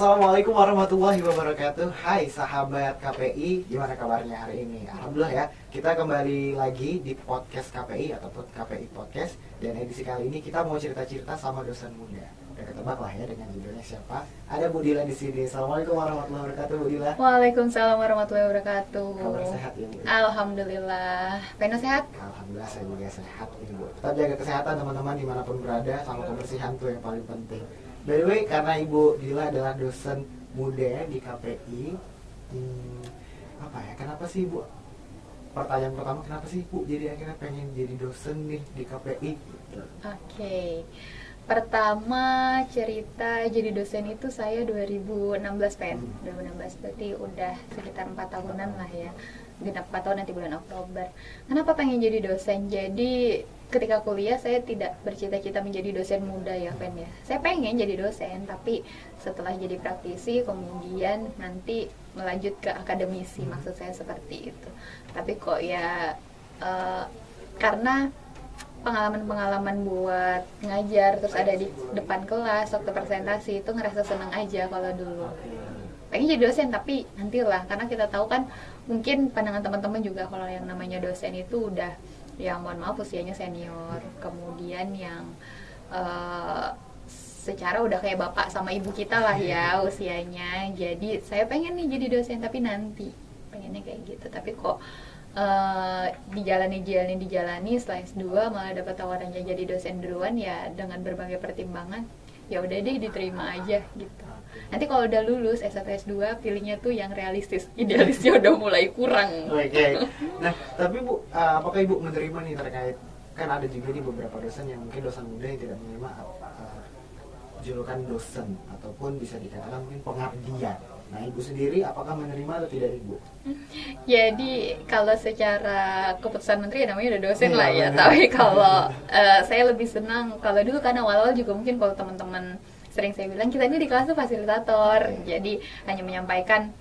Assalamualaikum warahmatullahi wabarakatuh Hai sahabat KPI Gimana kabarnya hari ini? Alhamdulillah ya Kita kembali lagi di podcast KPI Ataupun KPI Podcast Dan edisi kali ini kita mau cerita-cerita sama dosen muda Udah ketebak lah ya dengan judulnya siapa Ada Bu Dila di sini Assalamualaikum warahmatullahi wabarakatuh Bu Dila Waalaikumsalam warahmatullahi wabarakatuh. Kabar sehat ya Bu? Alhamdulillah. Peno sehat? Alhamdulillah saya juga sehat ini Bu Tetap jaga kesehatan teman-teman di mana pun berada Sama kebersihan tuh yang paling penting By the way, karena Ibu Dila adalah dosen muda di KPI hmm, Apa ya, kenapa sih Bu? Pertanyaan pertama, kenapa sih Bu jadi akhirnya pengen jadi dosen nih di KPI? Oke. Pertama cerita jadi dosen itu saya 2016 pen. 2016 berarti udah sekitar 4 tahunan lah ya. Genap 4 tahun nanti bulan Oktober. Kenapa pengen jadi dosen? Jadi ketika kuliah saya tidak bercita-cita menjadi dosen muda ya Pen ya. Saya pengen jadi dosen tapi setelah jadi praktisi kemudian nanti melanjut ke akademisi maksud saya seperti itu. Tapi kok ya eh, karena pengalaman-pengalaman buat ngajar terus ada di depan kelas waktu presentasi itu ngerasa senang aja kalau dulu pengen jadi dosen tapi nantilah karena kita tahu kan mungkin pandangan teman-teman juga kalau yang namanya dosen itu udah yang mohon maaf usianya senior. Kemudian yang eh, secara udah kayak bapak sama ibu kita lah ya usianya. Jadi saya pengen nih jadi dosen tapi nanti. Pengennya kayak gitu. Tapi kok eh, dijalani dijalani dijalani setelah S2 malah dapat tawaran jadi dosen duluan ya dengan berbagai pertimbangan ya udah deh diterima aja gitu nanti kalau udah lulus S1 S2 pilihnya tuh yang realistis idealisnya udah mulai kurang Oke, nah tapi Bu, uh, apakah Ibu menerima nih terkait kan ada juga nih beberapa dosen yang mungkin dosen muda yang tidak menerima uh, julukan dosen ataupun bisa dikatakan mungkin pengabdian. Nah Ibu sendiri apakah menerima atau tidak Ibu? Jadi kalau secara keputusan menteri ya namanya udah dosen Iya, lah ya. benar. Tapi kalau eh, saya lebih senang kalau dulu kan awal-awal juga mungkin kalau teman-teman sering saya bilang kita ini di kelas tuh fasilitator. Oke. Jadi hanya menyampaikan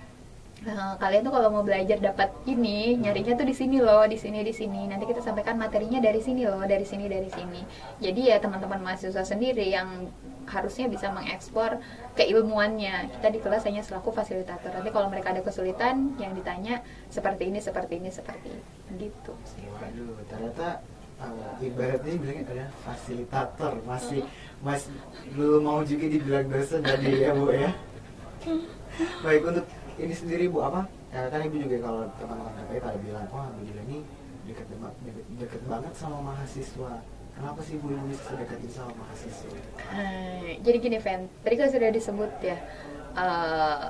eh, kalian tuh kalau mau belajar dapat ini nyarinya tuh di sini loh, di sini di sini. Nanti kita sampaikan materinya dari sini loh, dari sini dari sini. Jadi ya teman-teman mahasiswa sendiri yang harusnya bisa mengekspor keilmuannya. Kita di kelas hanya selaku fasilitator. Nanti kalau mereka ada kesulitan yang ditanya seperti ini, seperti ini, seperti ini. gitu. Waduh, ternyata uh, ibaratnya bilangnya adalah fasilitator masih masih belum mau juga dibilang dosen tadi ya Bu ya. Baik untuk ini sendiri Bu apa? Ya, kan Ibu juga kalau teman-teman KPI pada bilang, wah Bu ini deket, deket, deket banget sama mahasiswa. Kenapa sih Bu Ibu bisa deketin sama mahasiswa? Eh, jadi gini, Ven. Tadi kan sudah disebut ya, eh,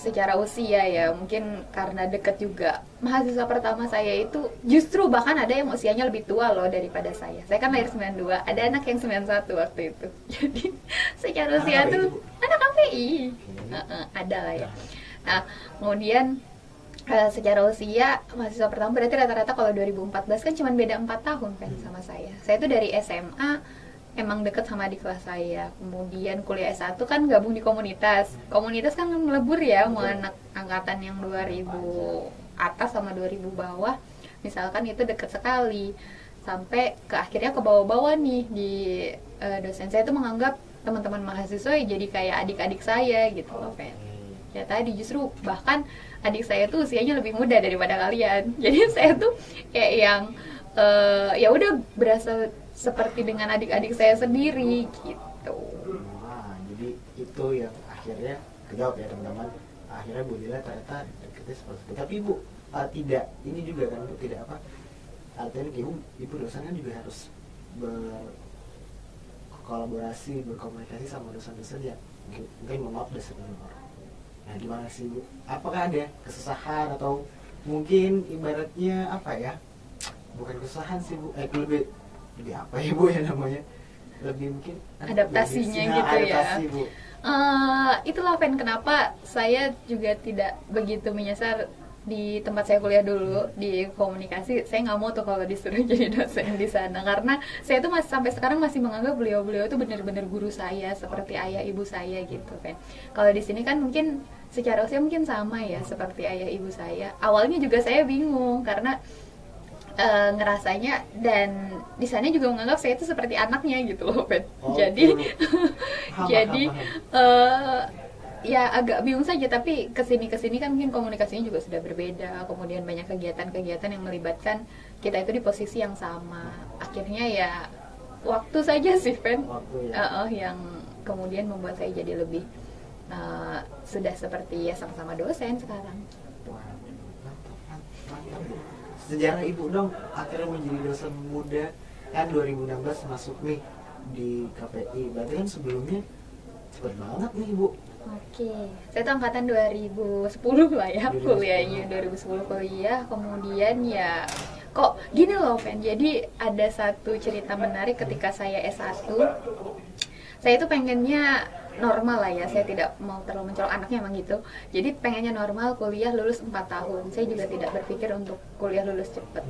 secara usia ya, mungkin karena deket juga. Mahasiswa pertama saya itu justru bahkan ada yang usianya lebih tua loh daripada saya. Saya kan lahir 92, ada anak yang 91 waktu itu. Jadi secara Anak usia KPI tuh itu, anak KPI. Oke. Eh, eh, ada lah ya. Nah, kemudian eh, secara usia mahasiswa pertama berarti rata-rata kalau 2014 kan cuma beda 4 tahun kan sama saya. Saya tuh dari SMA emang deket sama di kelas saya. Kemudian kuliah S1 kan gabung di komunitas. Komunitas kan melebur ya, mau anak angkatan yang 2000 atas sama 2000 bawah. Misalkan itu deket sekali. Sampai ke akhirnya ke bawah-bawah nih di eh, dosen saya tuh menganggap teman-teman mahasiswa ya jadi kayak adik-adik saya gitu loh, Fen ya tadi justru bahkan adik saya tuh usianya lebih muda daripada kalian jadi saya tuh kayak yang eh, ya udah berasa seperti dengan adik-adik saya sendiri gitu Nah, jadi itu yang akhirnya kejawab ya teman-teman. Akhirnya Bu Dila ternyata deketnya seperti itu. Tapi Ibu uh, tidak, ini juga kan Bu tidak apa? Artinya Ibu, Ibu dosen kan juga harus berkolaborasi, berkomunikasi sama dosen-dosen yang mungkin, mungkin maaf dosen junior. Nah, gimana sih Bu? Apakah ada kesusahan atau mungkin ibaratnya apa ya? Bukan kesusahan sih Bu, eh lebih lebih apa ya Bu ya namanya? Lebih mungkin Adaptasinya Nah, gitu ya. adaptasi, Bu. Eh, itulah Fen kenapa saya juga tidak begitu menyasar di tempat saya kuliah dulu di komunikasi saya nggak mau tuh kalau disuruh jadi dosen di sana karena saya tuh masih sampai sekarang masih menganggap beliau-beliau itu benar-benar guru saya seperti ayah ibu saya gitu kan kalau di sini kan mungkin secara usia mungkin sama ya seperti ayah ibu saya awalnya juga saya bingung karena eh, ngerasanya dan di sana juga menganggap saya itu seperti anaknya gitu loh Fen Oh, jadi. Paham, jadi paham, eh, ya agak bingung saja tapi ke sini ke sini kan mungkin komunikasinya juga sudah berbeda kemudian banyak kegiatan-kegiatan yang melibatkan kita itu di posisi yang sama akhirnya ya waktu saja sih Waktu ya. Uh, uh, yang kemudian membuat saya jadi lebih uh, sudah seperti ya sama-sama dosen sekarang Wah, mantap, mantap, mantap, Bu. Sejarah ibu dong. Akhirnya menjadi dosen muda. Kan 2016 masuk nih di KPI. Berarti kan sebelumnya cepet banget nih ibu. Oke, saya tuh angkatan 2010 lah ya 2010. kuliahnya. 2010 kuliah, kemudian ya kok gini loh Fen, jadi ada satu cerita menarik ketika saya S1 saya itu pengennya normal lah ya, saya tidak mau terlalu mencolok anaknya emang gitu. Jadi pengennya normal kuliah lulus 4 tahun. Saya juga tidak berpikir untuk kuliah lulus cepet.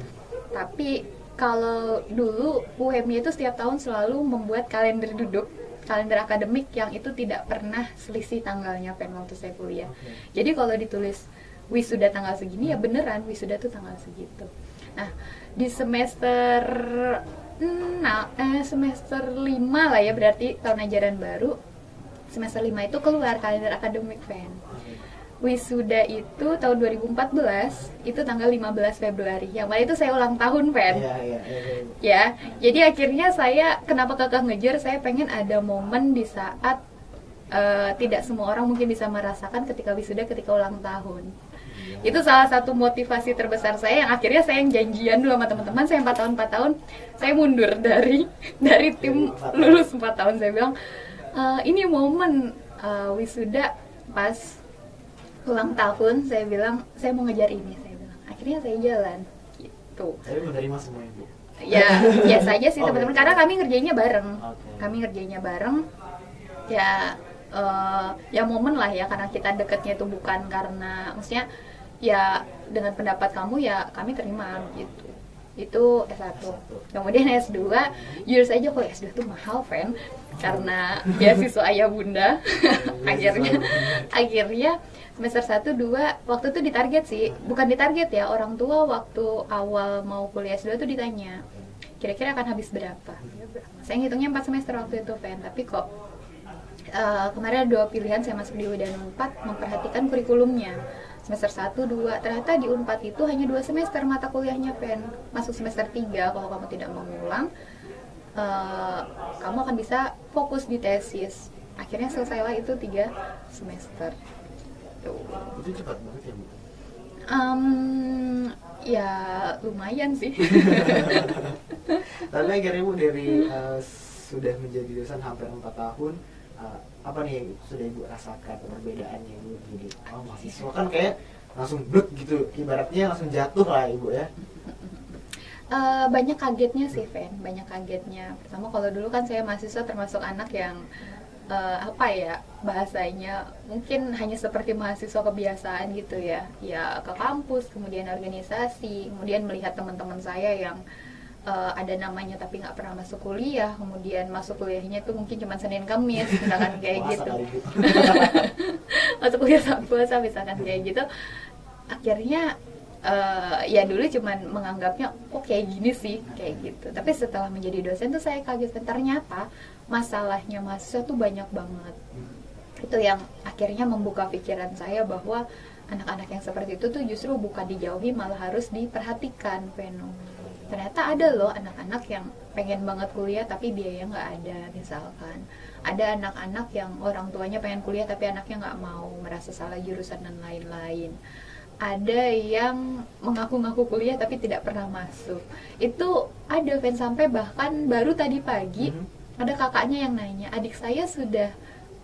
Tapi kalau dulu UMY itu setiap tahun selalu membuat kalender duduk kalender akademik yang itu tidak pernah selisih tanggalnya pen waktu saya kuliah. Jadi kalau ditulis wisuda tanggal segini ya beneran wisuda tuh tanggal segitu. Nah di semester nah eh, semester 5 lah ya berarti tahun ajaran baru semester 5 itu keluar kalender akademik pen wisuda itu tahun 2014 itu tanggal 15 Februari. Yang mana itu saya ulang tahun pen Iya, iya, iya. iya. ya jadi akhirnya saya kenapa kakak ngejar? Saya pengen ada momen di saat eh, tidak semua orang mungkin bisa merasakan ketika wisuda ketika ulang tahun. Iya. itu salah satu motivasi terbesar saya yang akhirnya saya yang janjian dulu sama teman-teman. Saya empat tahun empat tahun saya mundur dari dari tim lulus empat tahun. Saya bilang "Eh, ini momen eh, wisuda pas ulang tahun saya bilang saya mau ngejar ini saya bilang. Akhirnya saya jalan gitu. Tapi menerima semua ibu. ya biasa aja sih Oh, teman-teman. Biasa. karena kami ngerjainnya bareng. Oke. kami ngerjainnya bareng. Ya eh, ya momen lah ya karena kita deketnya itu bukan karena maksudnya ya dengan pendapat kamu ya kami terima gitu. Itu S1 kemudian S2 jujur saja kok S2 tuh mahal fan karena beasiswa ayah bunda. Akhirnya akhirnya semester 1 2 waktu itu ditarget sih. Bukan ditarget ya orang tua waktu awal mau kuliah S2 tuh ditanya kira-kira akan habis berapa? Saya ngitungnya 4 semester waktu itu fan tapi kok eh, kemarin ada dua pilihan saya masuk di UIN 4 memperhatikan kurikulumnya. Semester 1, 2 ternyata di UNPAD itu hanya dua semester mata kuliahnya pen masuk semester 3 kalau kamu tidak mengulang eh, kamu akan bisa fokus di tesis akhirnya selesailah itu tiga semester Tuh. Itu cepat banget ya bu. Em, ya lumayan sih Tapi akhirnya bu dari eh, sudah menjadi dosen hampir empat tahun, eh, apa nih yang sudah ibu rasakan perbedaannya ibu jadi oh mahasiswa kan kayak langsung blek gitu, ibaratnya langsung jatuh lah ibu ya. Eh, banyak kagetnya sih, Fen. Banyak kagetnya. Pertama, kalau dulu kan saya mahasiswa termasuk anak yang eh, apa ya bahasanya mungkin hanya seperti mahasiswa kebiasaan gitu ya. Ya ke kampus, kemudian organisasi, kemudian melihat teman-teman saya yang eh, ada namanya tapi nggak pernah masuk kuliah, kemudian masuk kuliahnya tuh mungkin cuma Senin Kamis, misalkan kayak gitu masuk kuliah puasa misalkan kayak gitu akhirnya eh, ya dulu cuman menganggapnya kok kayak gini sih kayak gitu. Tapi setelah menjadi dosen tuh saya kaget ternyata masalahnya mahasiswa tuh banyak banget. Itu yang akhirnya membuka pikiran saya bahwa anak-anak yang seperti itu tuh justru bukan dijauhi malah harus diperhatikan Veno. Ternyata ada loh anak-anak yang pengen banget kuliah tapi biaya nggak ada misalkan. Ada anak-anak yang orang tuanya pengen kuliah tapi anaknya nggak mau merasa salah jurusan dan lain-lain ada yang mengaku-ngaku kuliah tapi tidak pernah masuk. Itu ada fans sampai bahkan baru tadi pagi Mhm. ada kakaknya yang nanya adik saya sudah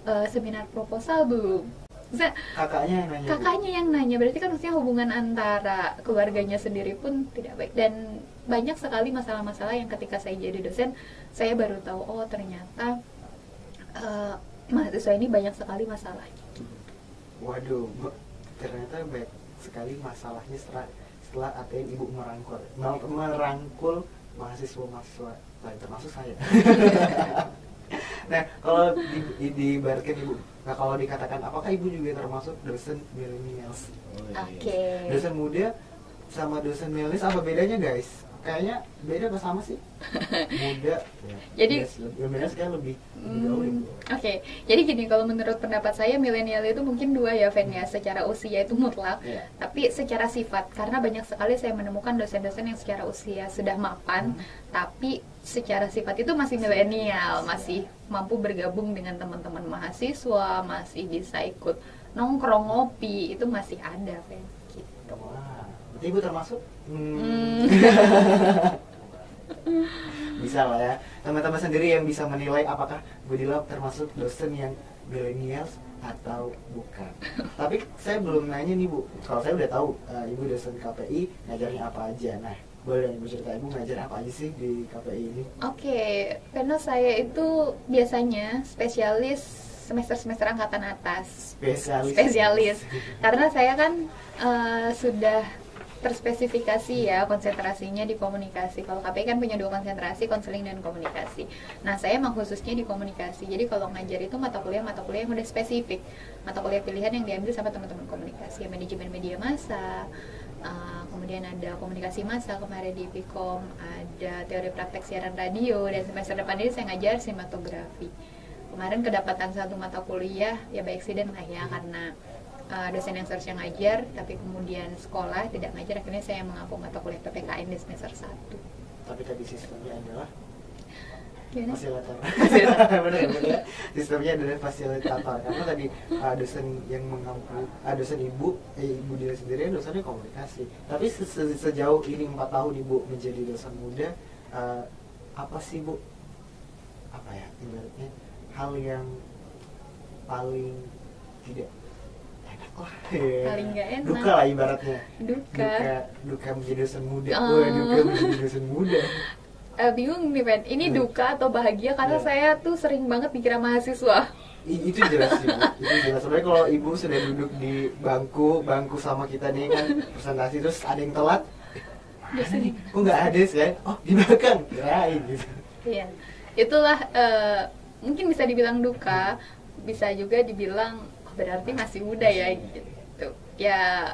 eh, seminar proposal belum? Maksudnya, Kakaknya yang nanya. Kakaknya yang nanya. Berarti kan maksudnya hubungan antara keluarganya sendiri pun tidak baik. Dan banyak sekali masalah-masalah yang ketika saya jadi dosen saya baru tahu oh ternyata eh, mahasiswa ini banyak sekali masalahnya. Waduh, ternyata baik sekali masalahnya setelah setelah ATN ibu merangkul mer- merangkul mahasiswa-mahasiswa lain termasuk saya. nah kalau di, di, diibaratkan ibu, nah kalau dikatakan apakah ibu juga termasuk dosen millennials? oke Dosen muda sama dosen millennials apa bedanya guys? Kayaknya beda apa sama sih muda ya. Jadi- milenial sekarang lebih Hmm, gitu. Oke, jadi gini kalau menurut pendapat saya milenial itu mungkin dua ya, Ven ya. Secara usia itu mutlak, Iya. tapi secara sifat karena banyak sekali saya menemukan dosen-dosen yang secara usia sudah mapan, Hmm. tapi secara sifat itu masih milenial, masih mampu bergabung dengan teman-teman mahasiswa, masih bisa ikut nongkrong ngopi, itu masih ada, Ven. Gitu. Wah, berarti ibu termasuk? Hmm. bisa lah ya. Teman-teman sendiri yang bisa menilai apakah Bu Dila termasuk dosen yang milenial atau bukan. Tapi saya belum nanya nih Bu. Kalau saya udah tahu eh, ibu dosen KPI ngajarnya apa aja. Nah, boleh ibu cerita ibu ngajar apa aja sih di KPI ini? Oke, karena saya itu biasanya spesialis semester-semester angkatan atas. Spesialis. spesialis karena saya kan eh, sudah terspesifikasi ya konsentrasinya di komunikasi. Kalau KPI kan punya dua konsentrasi konseling dan komunikasi. Nah saya emang khususnya di komunikasi. Jadi kalau ngajar itu mata kuliah mata kuliah yang udah spesifik. Mata kuliah pilihan yang diambil sama teman-teman komunikasi. Ya manajemen media massa eh, kemudian ada komunikasi massa kemarin di Vkom ada teori praktek siaran radio dan semester depan ini saya ngajar sinematografi. Kemarin kedapatan satu mata kuliah ya by accident lah ya karena uh, dosen yang seharusnya ngajar tapi kemudian sekolah tidak ngajar akhirnya saya mengampu mata kuliah PPKN di semester 1 Tapi tadi sistemnya adalah Gimana? fasilitator. benar ya, benar ya. Sistemnya adalah fasilitator karena tadi uh, dosen yang mengampu uh, dosen ibu eh, ibu dia sendiri dosennya komunikasi. Tapi se- se- sejauh ini empat tahun ibu menjadi dosen muda uh, apa sih bu apa ya ibaratnya hal yang paling tidak ya. Paling nggak enak. duka lah ibaratnya. Duka. duka duka menjadi dosen muda. Oh. Wah, duka menjadi dosen muda. Eh, bingung nih Ben ini Hmm. duka atau bahagia? Karena Iya. saya tuh sering banget dikira mahasiswa. I- itu jelas sih itu jelas. Sebenarnya kalau ibu sudah duduk di bangku bangku sama kita nih kan presentasi terus ada yang telat. Sini. nih? Kok nggak ada sih ya? Oh di belakang. Kirain gitu. Iya, itulah eh, mungkin bisa dibilang duka, bisa juga dibilang "Oh, berarti masih muda ya gitu. Ya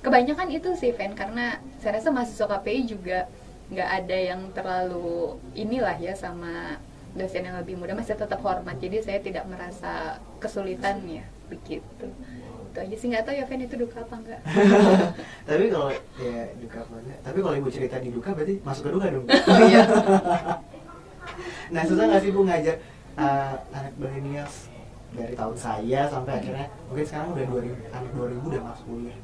kebanyakan itu sih Fen karena saya rasa mahasiswa KPI juga nggak ada yang terlalu inilah ya sama dosen yang lebih muda masih tetap hormat. Jadi saya tidak merasa kesulitan ya begitu. Itu aja sih nggak tahu ya Fen itu duka apa enggak tapi kalau ya duka mana tapi kalau ibu cerita di duka berarti masuk ke duka dong. Oh iya. Nah susah nggak sih bu ngajar uh, anak millennials dari tahun saya sampai akhirnya mungkin sekarang udah 2000 anak 2000 udah masuk kuliah.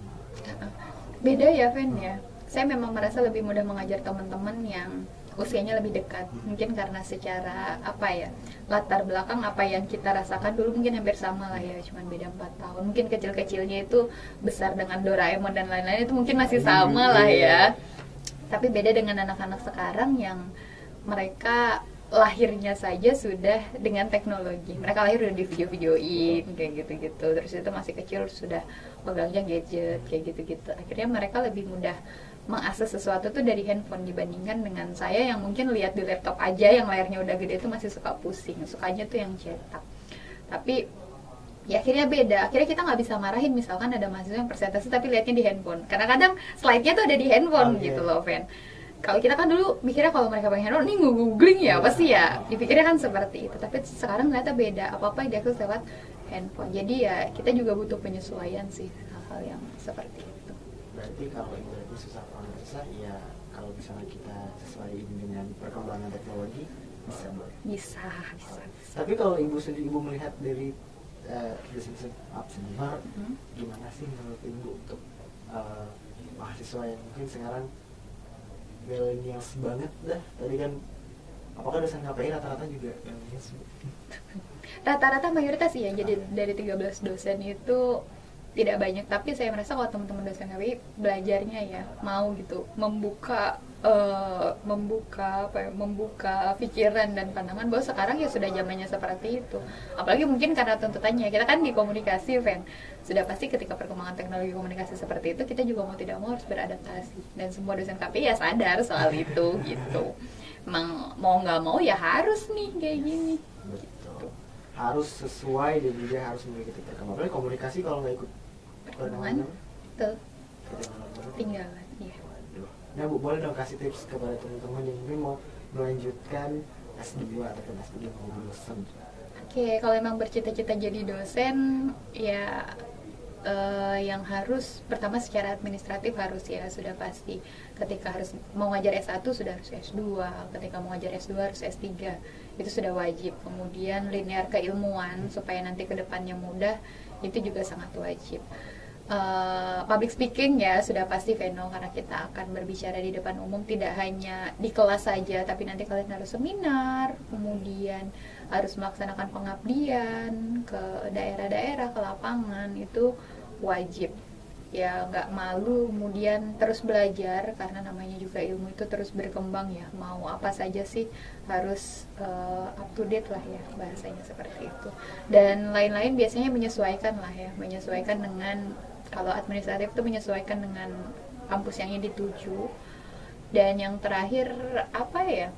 Beda ya Fen ya. Saya memang merasa lebih mudah mengajar teman-teman yang usianya lebih dekat. Mungkin karena secara apa ya latar belakang apa yang kita rasakan dulu mungkin hampir sama lah ya cuman beda empat tahun. Mungkin kecil-kecilnya itu besar dengan Doraemon dan lain-lain itu mungkin masih sama lah ya. Tapi beda dengan anak-anak sekarang yang mereka lahirnya saja sudah dengan teknologi. Mereka lahir udah di video-videoin kayak gitu-gitu. Terus itu masih kecil sudah pegangnya gadget kayak gitu-gitu. Akhirnya mereka lebih mudah mengakses sesuatu tuh dari handphone dibandingkan dengan saya yang mungkin lihat di laptop aja yang layarnya udah gede itu masih suka pusing. Sukanya tuh yang cetak. Tapi ya akhirnya beda. Akhirnya kita nggak bisa marahin. Misalkan ada mahasiswa yang presentasi tapi lihatnya di handphone. Karena kadang slide-nya tuh ada di handphone Oke. gitu loh Fen kalau kita kan dulu mikirnya kalau mereka pakai handphone ini googling ya pasti ya. Dipikirnya kan seperti itu tapi sekarang ternyata beda. Apa apa diakses lewat handphone. Jadi ya kita juga butuh penyesuaian sih hal-hal yang seperti itu. Berarti kalau ibaratnya susah pemirsa ya kalau misalnya kita sesuaiin dengan perkembangan teknologi bisa bisa bisa, bisa. tapi kalau ibu sendiri ibu melihat dari uh, senior Hmm. gimana sih menurut ibu untuk uh, mahasiswa yang mungkin sekarang millennials banget dah. Tadi kan apakah dosen KPI rata-rata juga? Millennials. Bu? rata-rata mayoritas sih ya jadi dari 13 dosen itu tidak banyak. Tapi saya merasa kalau teman-teman dosen KPI belajarnya ya mau gitu membuka eh, membuka apa ya, membuka pikiran dan pandangan bahwa sekarang ya sudah zamannya seperti itu. Apalagi mungkin karena tuntutannya. Kita kan di komunikasi Fen. Sudah pasti ketika perkembangan teknologi komunikasi seperti itu kita juga mau tidak mau harus beradaptasi. Dan semua dosen KPI ya sadar soal itu gitu. Emang mau nggak mau ya harus nih kayak gini. Betul. Harus sesuai dan juga harus mengikuti perkembangan. Komunikasi kalau nggak ikut perkembangan. tuh tinggalan Waduh. Nah Bu, boleh dong kasih tips kepada teman-teman yang mungkin mau melanjutkan S2 ataupun S3 mau dosen. Oke, kalau emang bercita-cita jadi dosen, ya eh, yang harus pertama secara administratif harus ya sudah pasti. Ketika harus mau ngajar S1 sudah harus S2, ketika mau ngajar S2 harus S3. Itu sudah wajib. Kemudian linear keilmuan supaya nanti ke depannya mudah, itu juga sangat wajib. Eh, public speaking ya sudah pasti Veno karena kita akan berbicara di depan umum tidak hanya di kelas saja tapi nanti kalian harus seminar kemudian harus melaksanakan pengabdian ke daerah-daerah ke lapangan itu wajib. Ya nggak malu kemudian terus belajar karena namanya juga ilmu itu terus berkembang ya. Mau apa saja sih harus uh, up to date lah ya bahasanya seperti itu. Dan lain-lain biasanya menyesuaikan lah ya menyesuaikan dengan kalau administratif itu menyesuaikan dengan kampus yang ingin dituju dan yang terakhir apa ya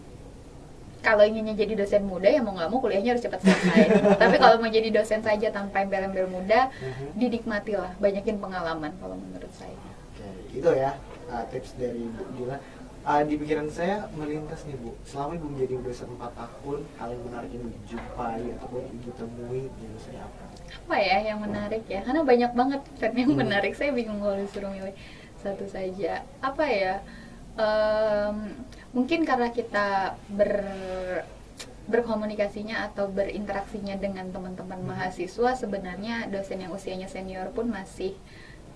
kalau inginnya jadi dosen muda ya mau nggak mau kuliahnya harus cepat selesai tapi kalau mau jadi dosen saja tanpa embel-embel muda Mhm. didikmatilah banyakin pengalaman kalau menurut saya Oke, itu ya uh, tips dari Bu Dila. Uh, di pikiran saya melintas nih Bu, selama Ibu menjadi dosen 4 tahun, hal yang menarik yang Ibu jumpai ataupun Ibu temui di dosen apa? apa ya yang menarik ya karena banyak banget kan yang Hmm. menarik saya bingung kalau disuruh milih satu saja apa ya Em, mungkin karena kita ber berkomunikasinya atau berinteraksinya dengan teman-teman Hmm. mahasiswa sebenarnya dosen yang usianya senior pun masih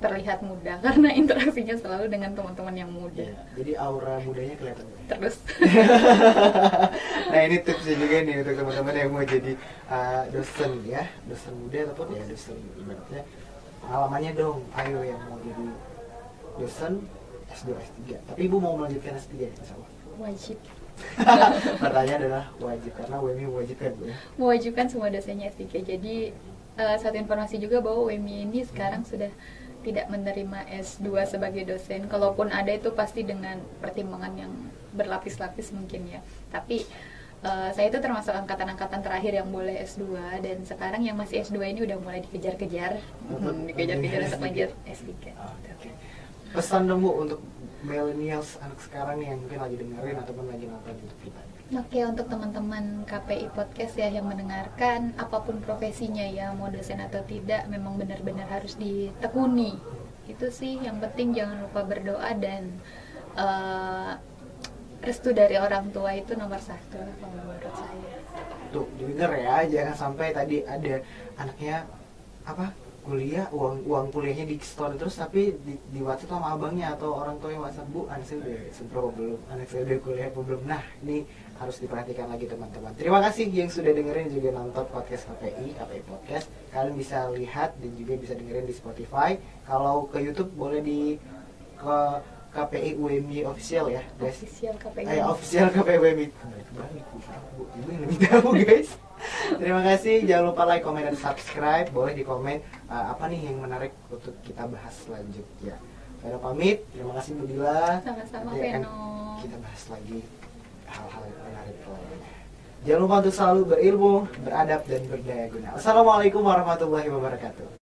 terlihat muda karena interaksinya selalu dengan teman-teman yang muda Ya, jadi aura mudanya kelihatan. terus nah ini tipsnya juga nih untuk teman-teman yang mau jadi uh, dosen ya, dosen muda ataupun ya dosen ibaratnya pengalamannya dong, ayo yang mau jadi dosen S2 S3. Tapi Ibu mau melanjutkan S3 ya, Insya Allah. wajib Pertanyaan adalah wajib karena WMI mewajibkan Bu ya. mewajibkan semua dosennya S3 jadi eh, satu informasi juga bahwa UMI ini sekarang sudah tidak menerima S2 sebagai dosen kalaupun ada itu pasti dengan pertimbangan yang berlapis-lapis mungkin ya tapi eh, saya itu termasuk angkatan-angkatan terakhir yang boleh S2 dan sekarang yang masih S2 ini udah mulai dikejar-kejar Untuk dikejar-kejar untuk S3. lanjut S3 Oh. Pesan dong Bu untuk millennials anak sekarang nih yang mungkin lagi dengerin ataupun lagi nonton YouTube kita. Oke untuk teman-teman KPI Podcast ya yang mendengarkan apa pun profesinya ya mau dosen atau tidak memang benar-benar harus ditekuni. Itu sih yang penting jangan lupa berdoa dan eh, restu dari orang tua itu nomor satu menurut saya. Tuh, denger ya, jangan sampai tadi ada anaknya apa kuliah uang uang kuliahnya di store terus tapi di, di WhatsApp sama abangnya atau orang tua yang WhatsApp bu anak saya udah seberapa belum? Anak saya udah kuliah belum? Nah ini harus diperhatikan lagi teman-teman. Terima kasih yang sudah dengerin juga nonton podcast KPI KPI podcast. Kalian bisa lihat dan juga bisa dengerin di Spotify. Kalau ke YouTube boleh di ke KPI UMY official ya guys. Official KPI Eh, official KPI. Bu, Ibu yang lebih tahu guys. Terima kasih, jangan lupa like, komen, dan subscribe. Boleh di komen uh, apa nih yang menarik untuk kita bahas selanjutnya. Vero pamit, terima kasih Bu Dila. Sama-sama Veno Kita bahas lagi hal-hal yang menarik lainnya. Jangan lupa untuk selalu berilmu, beradab, dan berdaya guna. Assalamualaikum warahmatullahi wabarakatuh